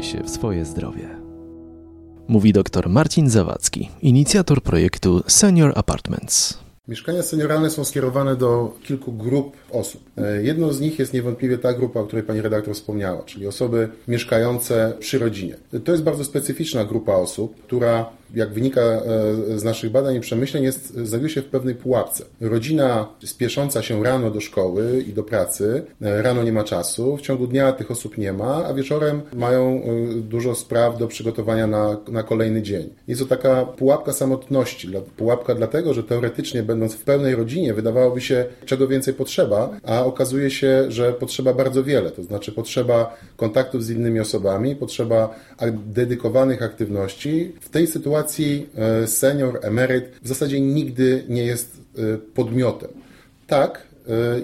się w swoje zdrowie. Mówi dr Marcin Zawadzki, inicjator projektu Senior Apartments. Mieszkania senioralne są skierowane do kilku grup osób. E, jedną z nich jest niewątpliwie ta grupa, o której pani redaktor wspomniała, czyli osoby mieszkające przy rodzinie. To jest bardzo specyficzna grupa osób, która jak wynika e, z naszych badań i przemyśleń, jest, znajduje się w pewnej pułapce. Rodzina spiesząca się rano do szkoły i do pracy, e, rano nie ma czasu, w ciągu dnia tych osób nie ma, a wieczorem mają dużo spraw do przygotowania na, na kolejny dzień. Jest to taka pułapka samotności, pułapka dlatego, że teoretycznie będąc w pełnej rodzinie wydawałoby się, czego więcej potrzeba, a okazuje się, że potrzeba bardzo wiele. To znaczy potrzeba kontaktów z innymi osobami, potrzeba dedykowanych aktywności. W tej sytuacji e, senior, emeryt w zasadzie nigdy nie jest e, podmiotem. Tak,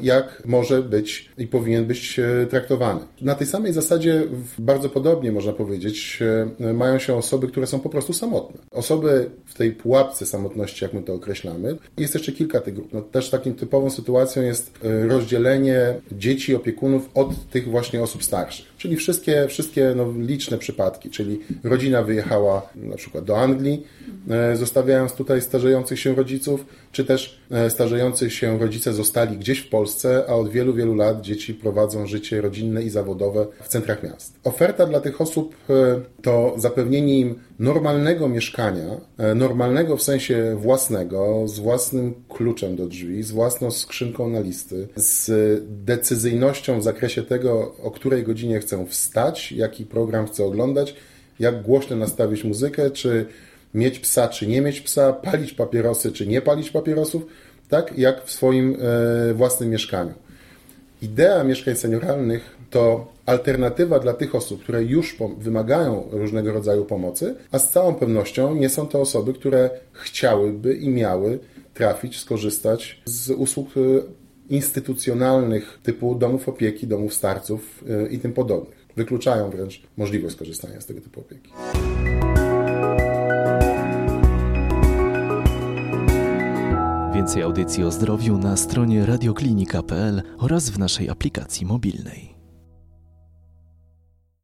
jak może być i powinien być e, traktowany. Na tej samej zasadzie, bardzo podobnie można powiedzieć, e, mają się osoby, które są po prostu samotne. Osoby w tej pułapce samotności, jak my to określamy, jest jeszcze kilka tych grup. No, też takim typową sytuacją jest rozdzielenie dzieci, opiekunów od tych właśnie osób starszych. Czyli wszystkie, wszystkie no, liczne przypadki, czyli rodzina wyjechała na przykład do Anglii, zostawiając tutaj starzejących się rodziców, czy też starzejących się rodzice zostali gdzieś gdzieś w Polsce, a od wielu, wielu lat dzieci prowadzą życie rodzinne i zawodowe w centrach miast. Oferta dla tych osób e, to zapewnienie im normalnego mieszkania, e, normalnego w sensie własnego, z własnym kluczem do drzwi, z własną skrzynką na listy, z decyzyjnością w zakresie tego, o której godzinie chcę wstać, jaki program chcę oglądać, jak głośno nastawić muzykę, czy mieć psa, czy nie mieć psa, palić papierosy, czy nie palić papierosów tak jak w swoim e, własnym mieszkaniu. Idea mieszkań senioralnych to alternatywa dla tych osób, które już wymagają różnego rodzaju pomocy, a z całą pewnością nie są to osoby, które chciałyby i miały trafić, skorzystać z usług e, instytucjonalnych typu domów opieki, domów starców e, i tym podobnych. Wykluczają wręcz możliwość skorzystania z tego typu opieki. Więcej audycji o zdrowiu na stronie radioklinika.pl oraz w naszej aplikacji mobilnej.